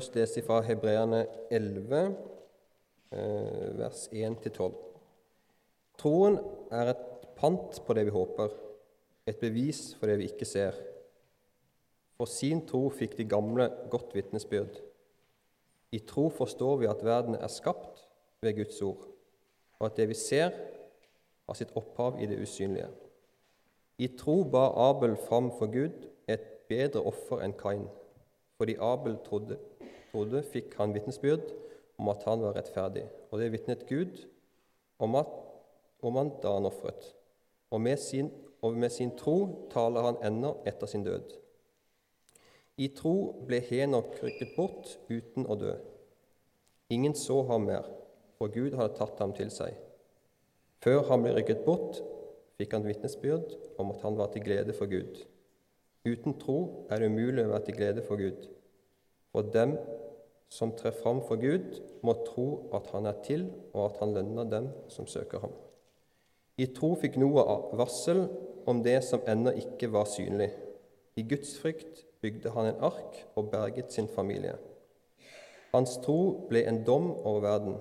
først leser fra Hebreerne 11, eh, vers 1-12. Troen er et pant på det vi håper, et bevis for det vi ikke ser. For sin tro fikk de gamle godt vitnesbyrd. I tro forstår vi at verden er skapt ved Guds ord, og at det vi ser, har sitt opphav i det usynlige. I tro ba Abel fram for Gud et bedre offer enn Kain. Fordi Abel trodde, trodde, fikk han vitnesbyrd om at han var rettferdig, og det vitnet Gud om, at, om han da han ofret. Og med, sin, og med sin tro taler han ennå etter sin død. I tro ble Henok rykket bort uten å dø. Ingen så ham mer, for Gud hadde tatt ham til seg. Før han ble rykket bort, fikk han vitnesbyrd om at han var til glede for Gud. Uten tro er det umulig å være til glede for Gud. For dem som trer fram for Gud, må tro at han er til, og at han lønner dem som søker ham. I tro fikk Noah varsel om det som ennå ikke var synlig. I Guds frykt bygde han en ark og berget sin familie. Hans tro ble en dom over verden.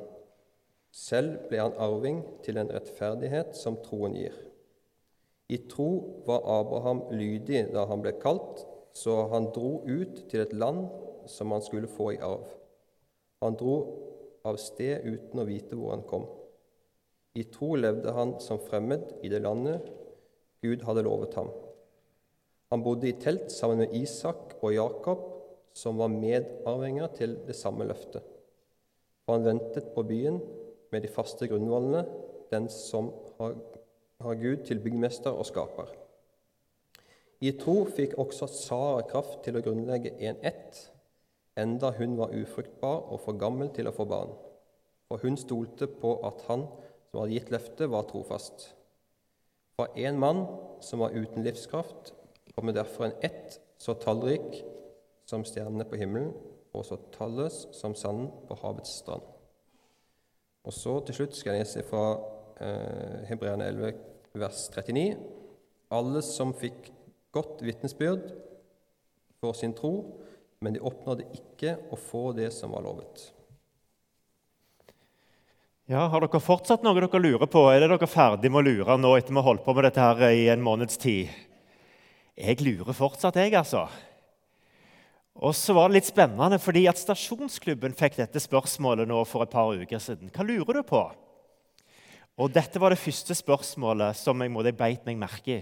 Selv ble han arving til en rettferdighet som troen gir. I tro var Abraham lydig da han ble kalt, så han dro ut til et land som han skulle få i arv. Han dro av sted uten å vite hvor han kom. I tro levde han som fremmed i det landet Gud hadde lovet ham. Han bodde i telt sammen med Isak og Jakob, som var medarvinger til det samme løftet. For han ventet på byen med de faste grunnvollene, den som har, Gud til byggmester og skaper. I tro fikk også Sara kraft til å grunnlegge en ett, enda hun var ufruktbar og for gammel til å få barn. For hun stolte på at han som hadde gitt løftet, var trofast. Fra en mann som var uten livskraft, kommer derfor en ett så tallrik som stjernene på himmelen, og så talløs som sanden på havets strand. Og så til slutt skal jeg lese fra eh, Hebreerne 11, vers 39. Alle som fikk godt vitnesbyrd for sin tro, men de oppnådde ikke å få det som var lovet. Ja, Har dere fortsatt noe dere lurer på? Er det dere ferdig med å lure nå etter vi har holdt på med dette her i en måneds tid? Jeg lurer fortsatt, jeg, altså. Og så var det litt spennende, fordi at Stasjonsklubben fikk dette spørsmålet nå for et par uker siden. Hva lurer du på? Og dette var det første spørsmålet som jeg, måtte beit meg merke i.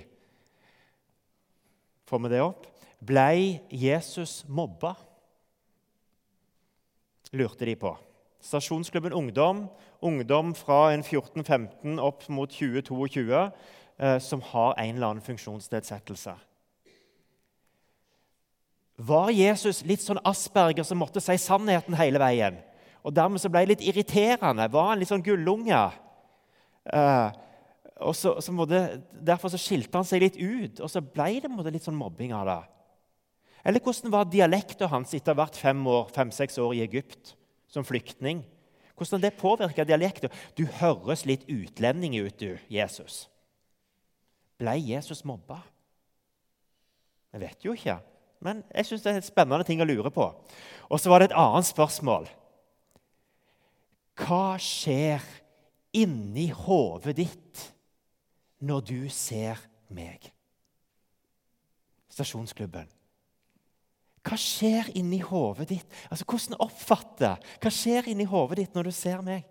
Får vi det opp? Blei Jesus mobba? lurte de på. Stasjonsklubben Ungdom, ungdom fra en 14-15 opp mot 20-22, eh, som har en eller annen funksjonsnedsettelse. Var Jesus litt sånn asperger som måtte si sannheten hele veien? Og dermed så ble det litt irriterende. Var han litt sånn gullunge? Uh, og så, så måtte, Derfor så skilte han seg litt ut, og så ble det måtte, litt sånn mobbing av det. Eller hvordan var dialekten hans etter hvert fem år, fem-seks år i Egypt som flyktning? Hvordan det påvirka dialekten? Du høres litt utlending ut, du, Jesus. Ble Jesus mobba? Jeg vet jo ikke. Men jeg syns det er et spennende ting å lure på. Og så var det et annet spørsmål. Hva skjer inni hodet ditt når du ser meg? Stasjonsklubben. Hva skjer inni hodet ditt? Altså, Hvordan oppfatter Hva skjer inni hodet ditt når du ser meg?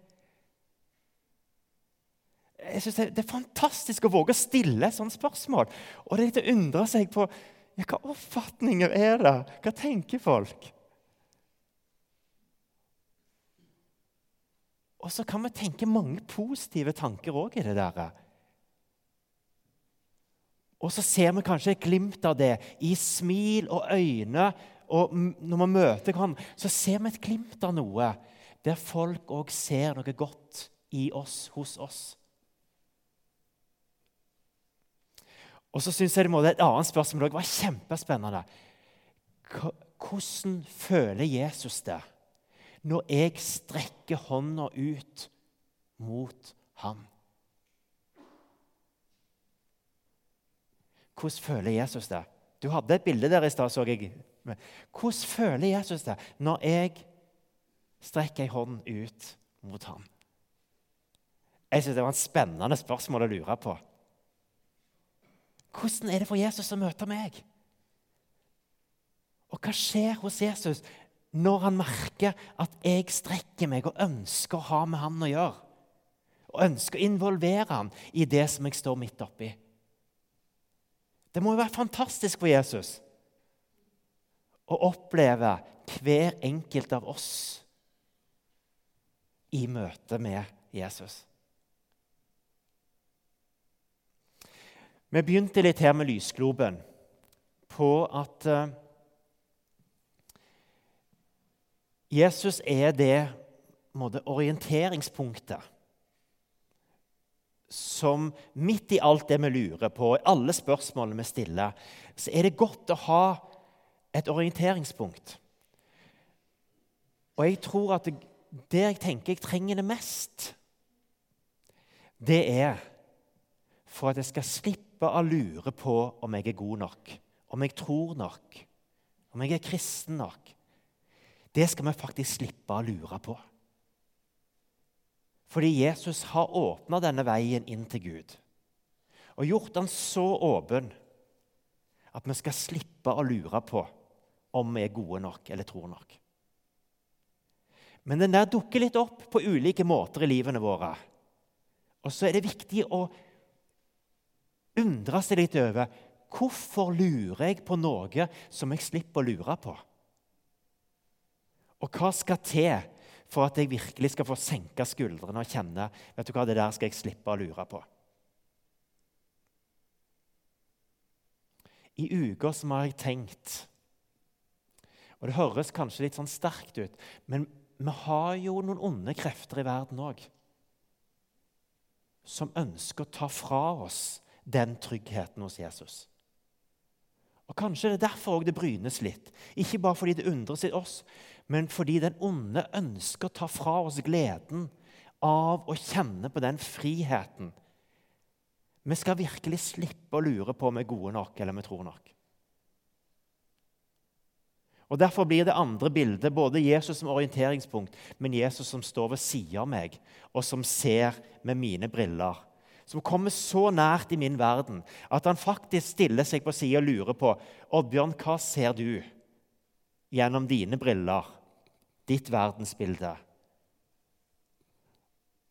Jeg synes det, er fantastisk å våge å stille sånne spørsmål. Og det er litt å undre seg på ja, hva oppfatninger er det? Hva tenker folk? Og så kan vi tenke mange positive tanker òg i det der. Og så ser vi kanskje et glimt av det i smil og øyne. Og når vi møter hverandre, så ser vi et glimt av noe der folk òg ser noe godt i oss, hos oss. Og så syns jeg det må et annet spørsmål òg var kjempespennende. Hvordan føler Jesus det når jeg strekker hånda ut mot ham? Hvordan føler Jesus det? Du hadde et bilde der i stad, så jeg. Hvordan føler Jesus det når jeg strekker ei hånd ut mot ham? Jeg synes Det var et spennende spørsmål å lure på. Hvordan er det for Jesus å møte meg? Og hva skjer hos Jesus når han merker at jeg strekker meg og ønsker å ha med han å gjøre? Og ønsker å involvere han i det som jeg står midt oppi? Det må jo være fantastisk for Jesus å oppleve hver enkelt av oss i møte med Jesus. Vi begynte litt her med lysgloben på at uh, Jesus er det orienteringspunktet som midt i alt det vi lurer på, i alle spørsmålene vi stiller, så er det godt å ha et orienteringspunkt. Og jeg tror at det, jeg tenker jeg trenger det mest, det er for at jeg skal slippe å lure på om jeg er god nok, om jeg tror nok, om jeg er kristen nok. Det skal vi faktisk slippe å lure på. Fordi Jesus har åpna denne veien inn til Gud og gjort den så åpen at vi skal slippe å lure på om vi er gode nok eller tror nok. Men den der dukker litt opp på ulike måter i livene våre. Og så er det viktig å undre seg litt over hvorfor lurer jeg på noe som jeg slipper å lure på. Og hva skal til for at jeg virkelig skal få senke skuldrene og kjenne vet du hva, det der skal jeg slippe å lure på? I uker som har jeg tenkt Og det høres kanskje litt sånn sterkt ut, men vi har jo noen onde krefter i verden òg som ønsker å ta fra oss den tryggheten hos Jesus. Og Kanskje det er derfor det brynes litt. Ikke bare fordi det undres i oss, men fordi den onde ønsker å ta fra oss gleden av å kjenne på den friheten. Vi skal virkelig slippe å lure på om vi er gode nok eller om vi tror nok. Og Derfor blir det andre bildet både Jesus som orienteringspunkt, men Jesus som står ved siden av meg, og som ser med mine briller. Som kommer så nært i min verden at han faktisk stiller seg på sida og lurer på Oddbjørn, hva ser du gjennom dine briller? ditt verdensbilde.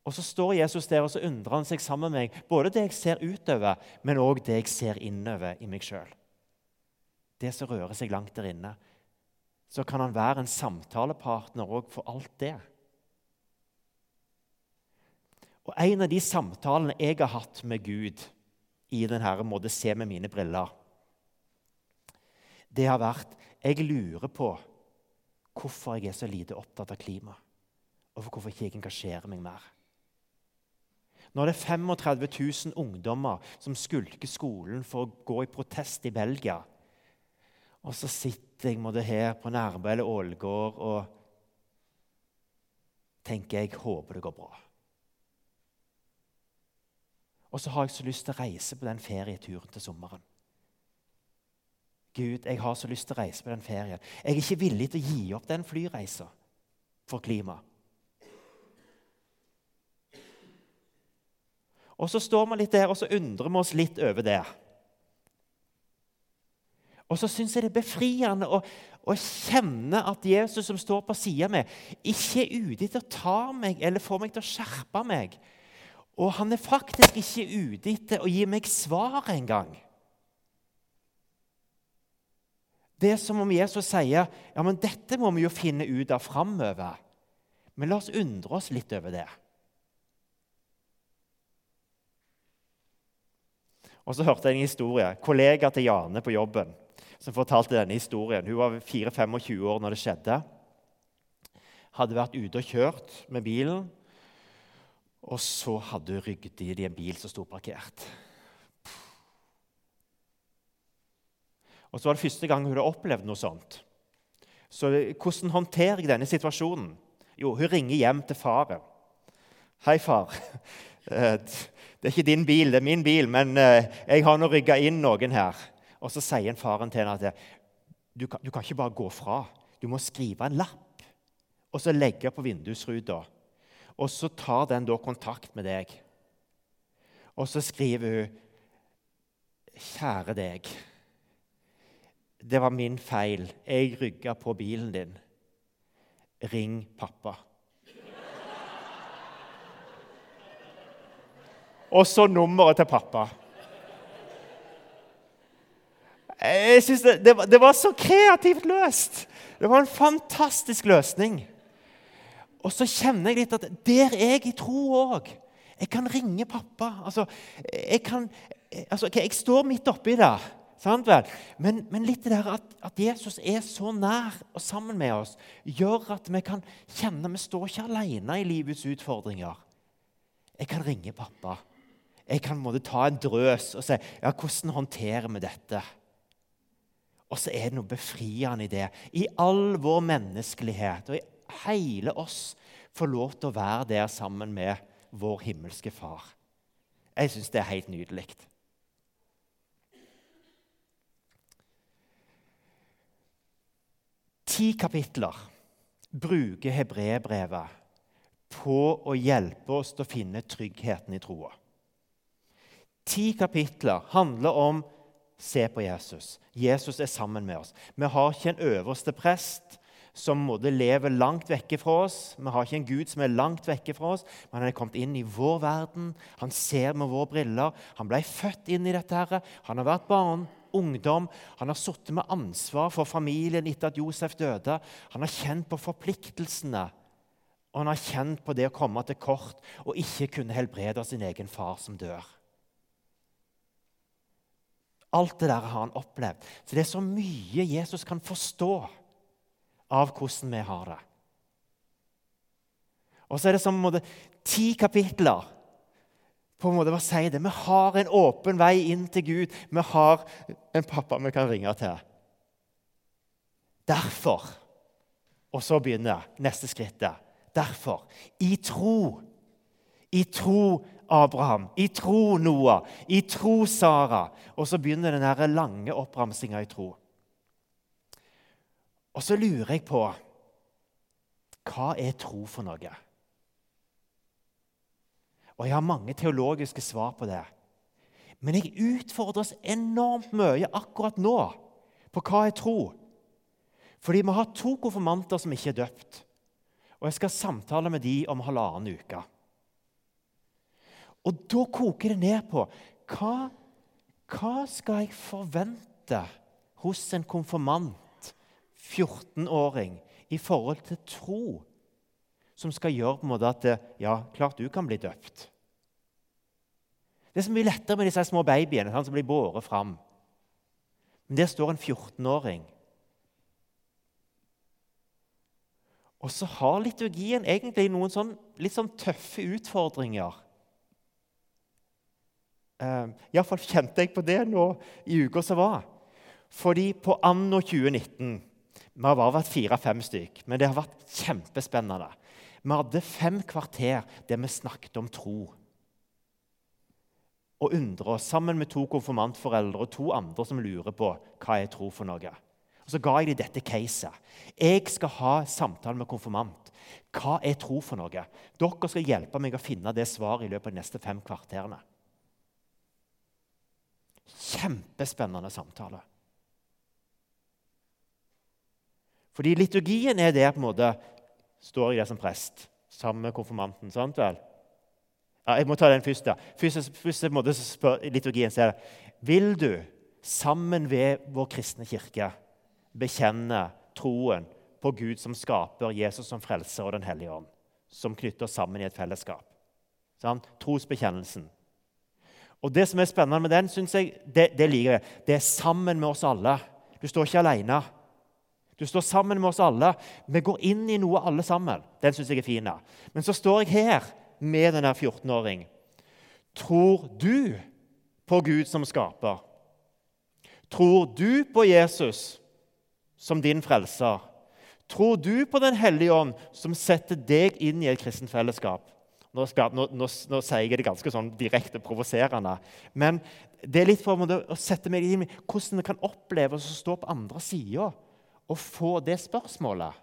Og Så står Jesus der og så undrer han seg sammen med meg, både det jeg ser utover, men òg det jeg ser innover i meg sjøl. Det som rører seg langt der inne. Så kan han være en samtalepartner òg for alt det. Og En av de samtalene jeg har hatt med Gud i denne måte se med mine briller, det har vært Jeg lurer på hvorfor jeg er så lite opptatt av klima, og for hvorfor ikke jeg engasjerer meg mer. Når det er 35 000 ungdommer som skulker skolen for å gå i protest i Belgia, og så sitter jeg måtte, her på Nærbø eller Ålgård og tenker jeg håper det går bra. Og så har jeg så lyst til å reise på den ferieturen til sommeren. Gud, jeg har så lyst til å reise på den ferien. Jeg er ikke villig til å gi opp den flyreisa for klima. Og så står vi litt der og så undrer vi oss litt over det. Og så syns jeg det er befriende å, å, kjenne at Jesus som står på sida mi, ikke er ute etter å ta meg eller få meg til å skjerpe meg. Og han er faktisk ikke ute etter å gi meg svar engang. Det er som om Jesus sier ja, men dette må vi jo finne ut av framover. Men la oss undre oss litt over det. Og så hørte jeg en historie. Kollega til Jane på jobben som fortalte denne historien. Hun var 4-25 år når det skjedde. Hadde vært ute og kjørt med bilen, og så hadde hun rygget i en bil som sto parkert. Og så var det første gang hun hadde opplevd noe sånt. Så hvordan håndterer jeg denne situasjonen? Jo, hun ringer hjem til faren. 'Hei, far. Eh, det er ikke din bil, det er min bil, men eh, jeg har nå rygga inn noen her.' Og så sier faren til henne at du kan, du kan ikke bare gå fra. Du må skrive en lapp og så legge på vindusruta. Og så tar den da kontakt med deg. Og så skriver hun Kjære deg. Det var min feil. Jeg rygga på bilen din. Ring pappa. Og så nummeret til pappa. Jeg synes det, det, var, det, var, så kreativt løst! Det var en fantastisk løsning. Og så kjenner jeg litt at der er jeg i tro òg. Jeg kan ringe pappa. Altså, jeg, kan, altså, okay, jeg står midt oppi det. Sant vel? Men, men litt det der at, at, Jesus er så nær og sammen med oss, gjør at vi kan kjenne vi står ikke alene i livets utfordringer. Jeg kan ringe pappa. Jeg kan måtte ta en drøs og si ja, 'Hvordan håndterer vi dette?' Og så er det noe befriende i det. I all vår menneskelighet og i hele oss få lov til å være der sammen med vår himmelske Far. Jeg syns det er helt nydelig. Ti kapitler bruker hebreerbrevet på å hjelpe oss til å finne tryggheten i troa. Ti kapitler handler om se på Jesus. Jesus er sammen med oss. Vi har ikke en øverste prest som måtte leve langt vekke fra oss. Vi har ikke en Gud som er langt vekke fra oss, men han er kommet inn i vår verden. Han ser med våre briller. Han ble født inn i dette. her. Han har vært barn, ungdom. Han har sittet med ansvar for familien etter at Josef døde. Han har kjent på forpliktelsene. Og han har kjent på det å komme til kort og ikke kunne helbrede sin egen far som dør. Alt det der har han opplevd. Så det er så mye Jesus kan forstå av hvordan vi har det. Og så er det som måte, ti kapitler på en måte hva sier det? Vi har en åpen vei inn til Gud. Vi har en pappa vi kan ringe til. Derfor Og så begynner neste skrittet. Derfor, i tro, i tro Abraham, i tro Noah, i tro Sara. Og så begynner den lange oppramsinga i tro. Og så lurer jeg på hva er tro for noe? Og Jeg har mange teologiske svar på det. Men jeg utfordres enormt mye akkurat nå på hva er tro. Fordi vi har to konfirmanter som ikke er døpt. Og jeg skal samtale med de om halvannen uke. Og da koker det ned på hva, hva skal jeg forvente hos en konfirmant, 14-åring, i forhold til tro, som skal gjøre på en måte at ja, klart du kan bli døpt. Det er så mye lettere med disse små babyene som blir båret fram. Men der står en 14-åring. Og så har liturgien egentlig noen sånn, litt sånn tøffe utfordringer Uh, Iallfall kjente jeg på det nå i uka som var. Fordi på anno 2019 Vi har bare vært fire-fem stykk, men det har vært kjempespennende. Vi hadde fem kvarter der vi snakket om tro. Og undre oss sammen med to konfirmantforeldre og to andre som lurer på hva jeg tror for noe. Og Så ga jeg dem dette caset. Jeg skal ha samtale med konfirmant. Hva er tro for noe? Dere skal hjelpe meg å finne det svaret i løpet av de neste fem kvarterene. Kjempespennende samtale. Fordi liturgien er der på en måte Står jeg der som prest sammen med konfirmanten? sant vel? Ja, jeg må ta den først. da. Først, først måte spør liturgien sier Vil du sammen ved vår kristne kirke bekjenne troen på Gud som skaper, Jesus som frelser og Den hellige ånd, som knytter oss sammen i et fellesskap? Sånn? Trosbekjennelsen. Og Det som er spennende med den, synes jeg, det, det liker jeg. Det er sammen med oss alle. Du står ikke alene. Du står sammen med oss alle. Vi går inn i noe alle sammen. Den syns jeg er fin. Men så står jeg her med denne 14-åring. Tror du på Gud som skaper? Tror du på Jesus som din frelser? Tror du på Den hellige ånd, som setter deg inn i et kristent fellesskap? Nå, nå, nå, nå, sier jeg det ganske sånn direkte provoserende. Men det er litt for å sette meg inn i hvordan vi kan oppleve å stå på andre sida å få det spørsmålet.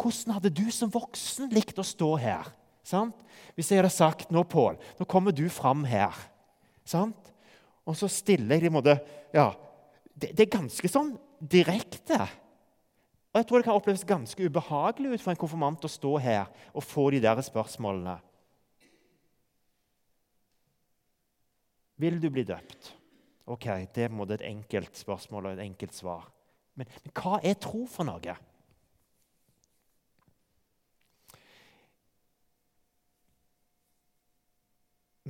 Hvordan hadde du som voksen likt å stå her? Sant? Hvis jeg hadde sagt nå, Pål, nå kommer du fram her. Sant? Og så stiller jeg i en måte, ja, det, det, er ganske sånn direkte. Og jeg tror det kan oppleves ganske ubehagelig ut for en konfirmant å stå her og få de der spørsmålene. Vil du bli døpt? Ok, Det er et enkelt spørsmål og et enkelt svar. Men, men hva er tro for noe?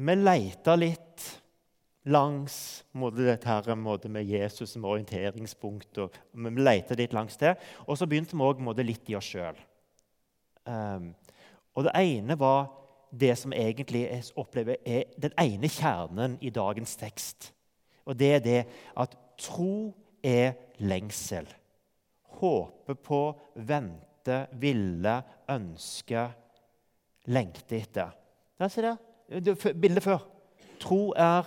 Vi leter litt langs dette her, med Jesus som orienteringspunkt. og Vi leter litt langs det. Og så begynte vi òg litt i oss sjøl. Um, ehm, og det ene var det som egentlig jeg opplever er den ene kjernen i dagens tekst. Og det er det at tro er lengsel. Håpe på, vente, ville, ønske, lengte etter. Ja, se der. bildet før. Tro er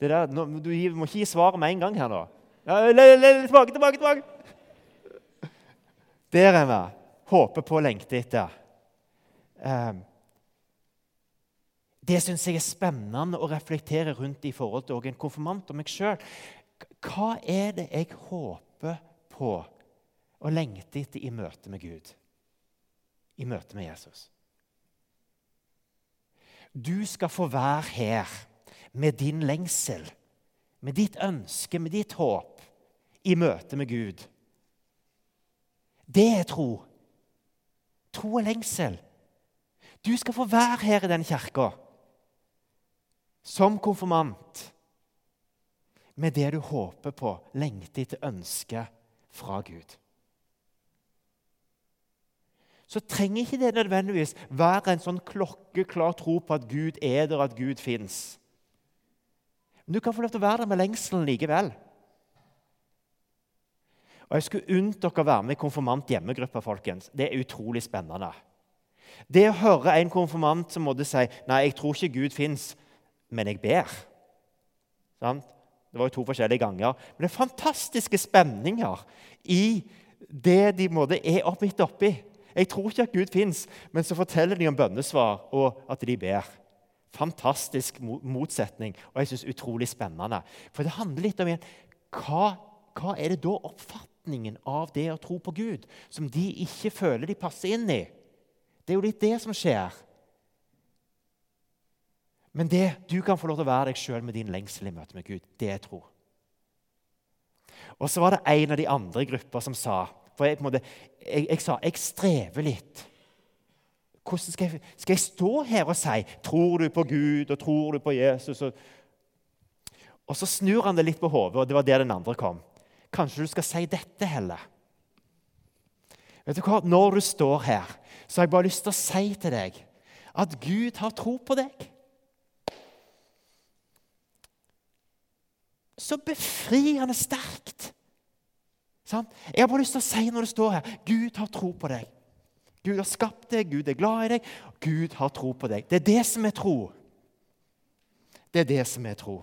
der, du må ikke gi svaret med en gang her nå. Ja, tilbake, tilbake, tilbake! Der er vi. Håper på lengte etter. Ehm, det syns jeg er spennende å reflektere rundt i forhold til en konfirmant og meg sjøl. Hva er det jeg håper på og lengter etter i møte med Gud? I møte med Jesus? Du skal få være her med din lengsel, med ditt ønske, med ditt håp, i møte med Gud. Det er tro. Tro og lengsel. Du skal få være her i den kirka som konfirmant med det du håper på, lengter etter, ønsker fra Gud. Så trenger ikke det nødvendigvis være en sånn klokkeklar tro på at Gud er der, at Gud fins. Men du kan få lov til å være der med lengselen likevel. Og Jeg skulle unnt dere å være med i konfirmant hjemmegruppe. folkens. Det er utrolig spennende. Det å høre en konfirmant som måtte si nei, jeg tror ikke Gud fins, men jeg ber. Sant? Det var jo to forskjellige ganger. Men det er fantastiske spenninger i det de måtte er opp midt oppi. Jeg tror ikke at Gud fins, men så forteller de om bønnesvar og at de ber. Fantastisk motsetning, og jeg synes utrolig spennende. For det handler litt om igjen, hva, hva er det da oppfatningen av det å tro på Gud som de ikke føler de passer inn i? Det er jo litt det som skjer. Men det, du kan få lov til å være deg sjøl med din lengsel i møte med Gud. Det er tro. Og så var det en av de andre grupper som sa For jeg, måte, jeg, jeg sa jeg strever litt. Hvordan skal jeg, skal jeg, stå her og si 'Tror du på Gud, og tror du på Jesus?' Og, og så snur han det litt på hodet, og det var der den andre kom. Kanskje du skal si dette heller? Vet du hva? Når du står her, så har jeg bare lyst til å si til deg at Gud har tro på deg. Så befriende sterkt. Sånn? Jeg har bare lyst til å si når du står her Gud har tro på deg. Gud har skapt deg, Gud er glad i deg, Gud har tro på deg. Det er det som er tro. Det er det som er tro.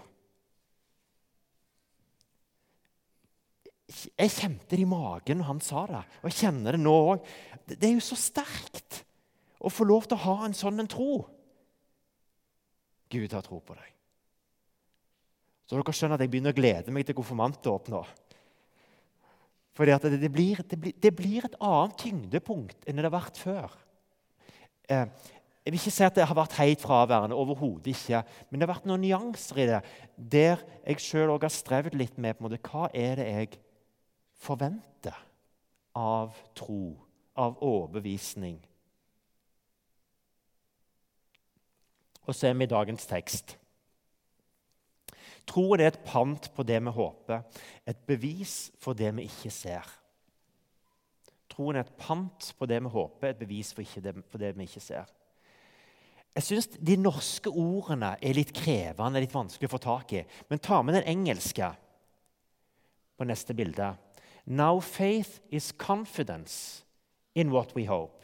Jeg kjente det i magen når han sa det, og jeg kjenner det nå òg. Det er jo så sterkt å få lov til å ha en sånn en tro. Gud har tro på deg. Så dere skjønner at jeg begynner å glede meg til konfirmantdåp nå. For det, det, blir, det, blir, det, blir, et annet tyngdepunkt enn det har vært før. Eh, jeg vil ikke si at det har vært helt fraværende. Overhodet ikke. Men det har vært noen nyanser i det der jeg sjøl har strevd litt med på en måte, hva er det jeg forventer av tro, av overbevisning. Og så er vi i dagens tekst. Troen er et pant på det vi håper, et bevis for det vi ikke ser. Troen er et pant på det vi håper, et bevis for, det, for det vi ikke ser. Jeg syns de norske ordene er litt krevende, litt vanskelig å få tak i. Men ta med den engelske på neste bilde. Now faith is confidence in what we hope.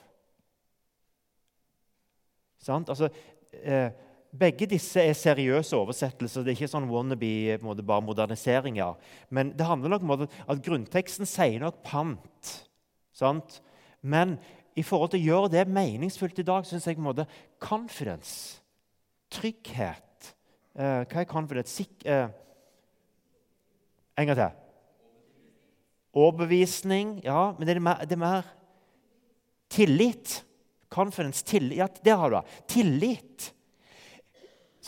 Sant? Altså, eh, begge disse er seriøse oversettelser. Det er ikke sånn wannabe måte, bare moderniseringer. Men det handler nok om at grunnteksten sier nok pant. Sant? Men i forhold til å gjøre det meningsfullt i dag, syns jeg på en måte confidence, trygghet eh, Hva er confidence? Sik eh, en gang til. Overbevisning. Ja, men det er mer, det er mer tillit. Confidence. Tillit. Ja, det har du. Tillit.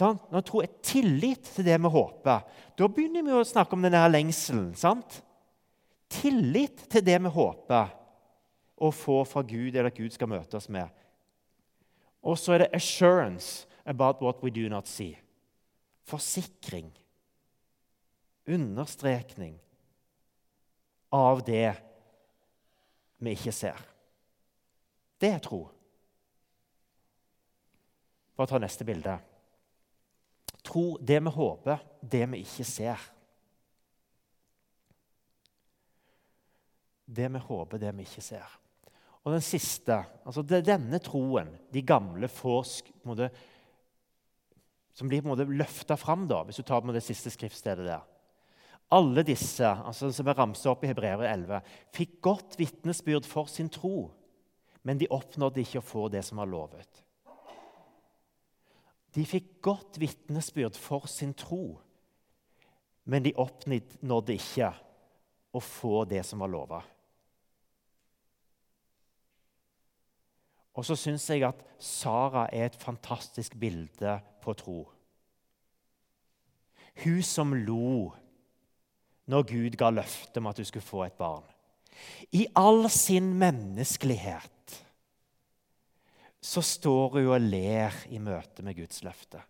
Sånn? Når tro er tillit til det vi håper, da begynner vi å snakke om denne lengselen. sant? Tillit til det vi håper å få fra Gud, eller at Gud skal møte oss med. Og så er det assurance about what we do not see. Forsikring. Understrekning av det vi ikke ser. Det er tro. Bare ta neste bilde. Tro det vi håper, det vi ikke ser. Det vi håper, det vi ikke ser. Og den siste altså det er Denne troen de gamle får måte, Som blir på løfta fram, da, hvis du tar med det siste skriftstedet der. Alle disse altså som er ramset opp i Hebrevet 11, fikk godt vitnesbyrd for sin tro, men de oppnådde ikke å få det som var lovet. De fikk godt vitnesbyrd for sin tro, men de oppnådde ikke å få det som var lova. Og så syns jeg at Sara er et fantastisk bilde på tro. Hun som lo når Gud ga løftet om at hun skulle få et barn. I all sin menneskelighet så står hun og ler i møte med Guds løfte.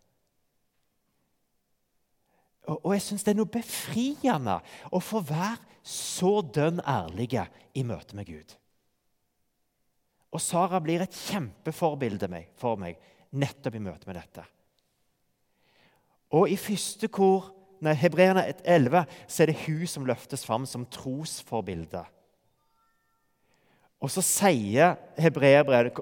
Og, og jeg syns det er noe befriende å få være så dønn ærlige i møte med Gud. Og Sara blir et kjempeforbilde for meg nettopp i møte med dette. Og i første kor, nei, Hebreerne 11 så er det hun som løftes fram som trosforbilde. Og så sier hebreerbrevet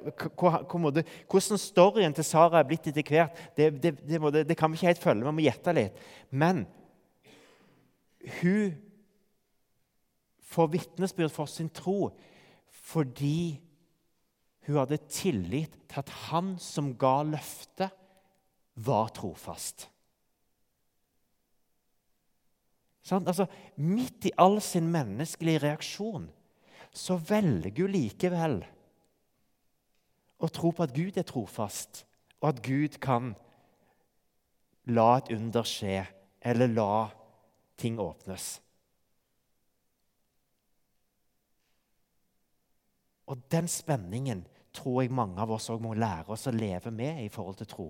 Hvordan storyen til Sara er blitt etter hvert, det, det, det, det, kan vi ikke helt følge. Vi må gjette litt. Men hun får vitnesbyrd for sin tro fordi hun hadde tillit til at han som ga løftet, var trofast. Sånn? Altså, midt i all sin menneskelige reaksjon så velger hun likevel å tro på at Gud er trofast, og at Gud kan la et under skje, eller la ting åpnes. Og den spenningen tror jeg mange av oss òg må lære oss å leve med i forhold til tro.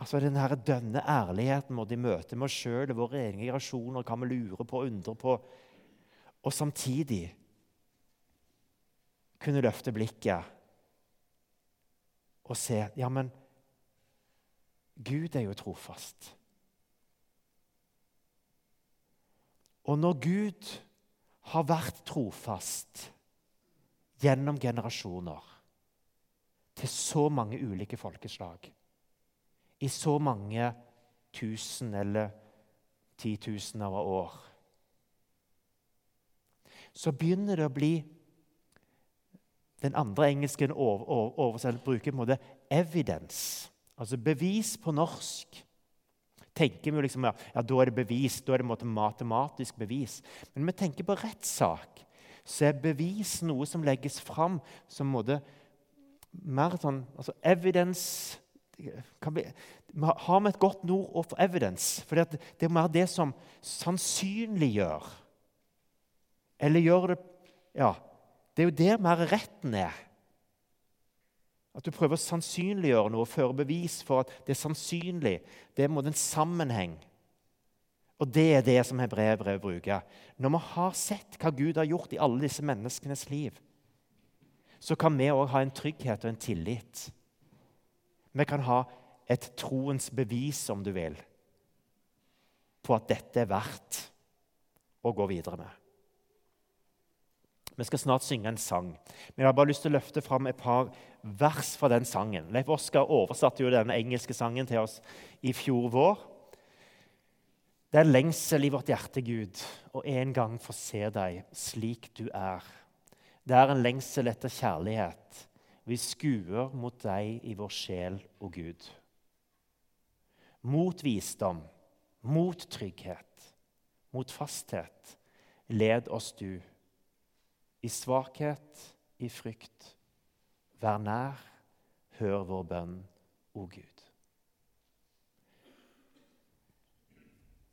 Altså Den her dønne ærligheten vår i møte med oss sjøl og våre egne generasjoner, hva vi lurer på og undrer på, og samtidig kunne løfte blikket og se Ja, men Gud er jo trofast. Og når Gud har vært trofast gjennom generasjoner til så mange ulike folkeslag. I så mange tusen eller titusener av år. Så begynner det å bli Den andre engelske oversettelsen bruker på en måte 'evidence', altså bevis på norsk tenker vi liksom, ja, ja, da er det bevis, da er det matematisk bevis. Men vi tenker på rettssak, så er bevis noe som legges fram som måte, mer sånn altså Evidence vi, Har vi et godt ord for evidence? For det er mer det som sannsynliggjør. Eller gjør det Ja, det er jo der mer retten er. At du prøver å sannsynliggjøre noe og føre bevis for at det er sannsynlig. Det er en sammenheng. Og det er det som hebreerbrevet bruker. Når vi har sett hva Gud har gjort i alle disse menneskenes liv, så kan vi òg ha en trygghet og en tillit. Vi kan ha et troens bevis, om du vil, på at dette er verdt å gå videre med. Vi skal snart synge en sang. Men jeg har bare lyst til å løfte fram et par vers fra den sangen. Leif Oskar oversatte jo denne engelske sangen til oss i fjor vår. Det er lengsel i vårt hjerte, Gud, å en gang få se deg slik du er. Det er en lengsel etter kjærlighet. Vi skuer mot deg i vår sjel, og Gud. Mot visdom, mot trygghet, mot fasthet led oss du i svakhet, i frykt. Vær nær, hør vår bønn, o Gud.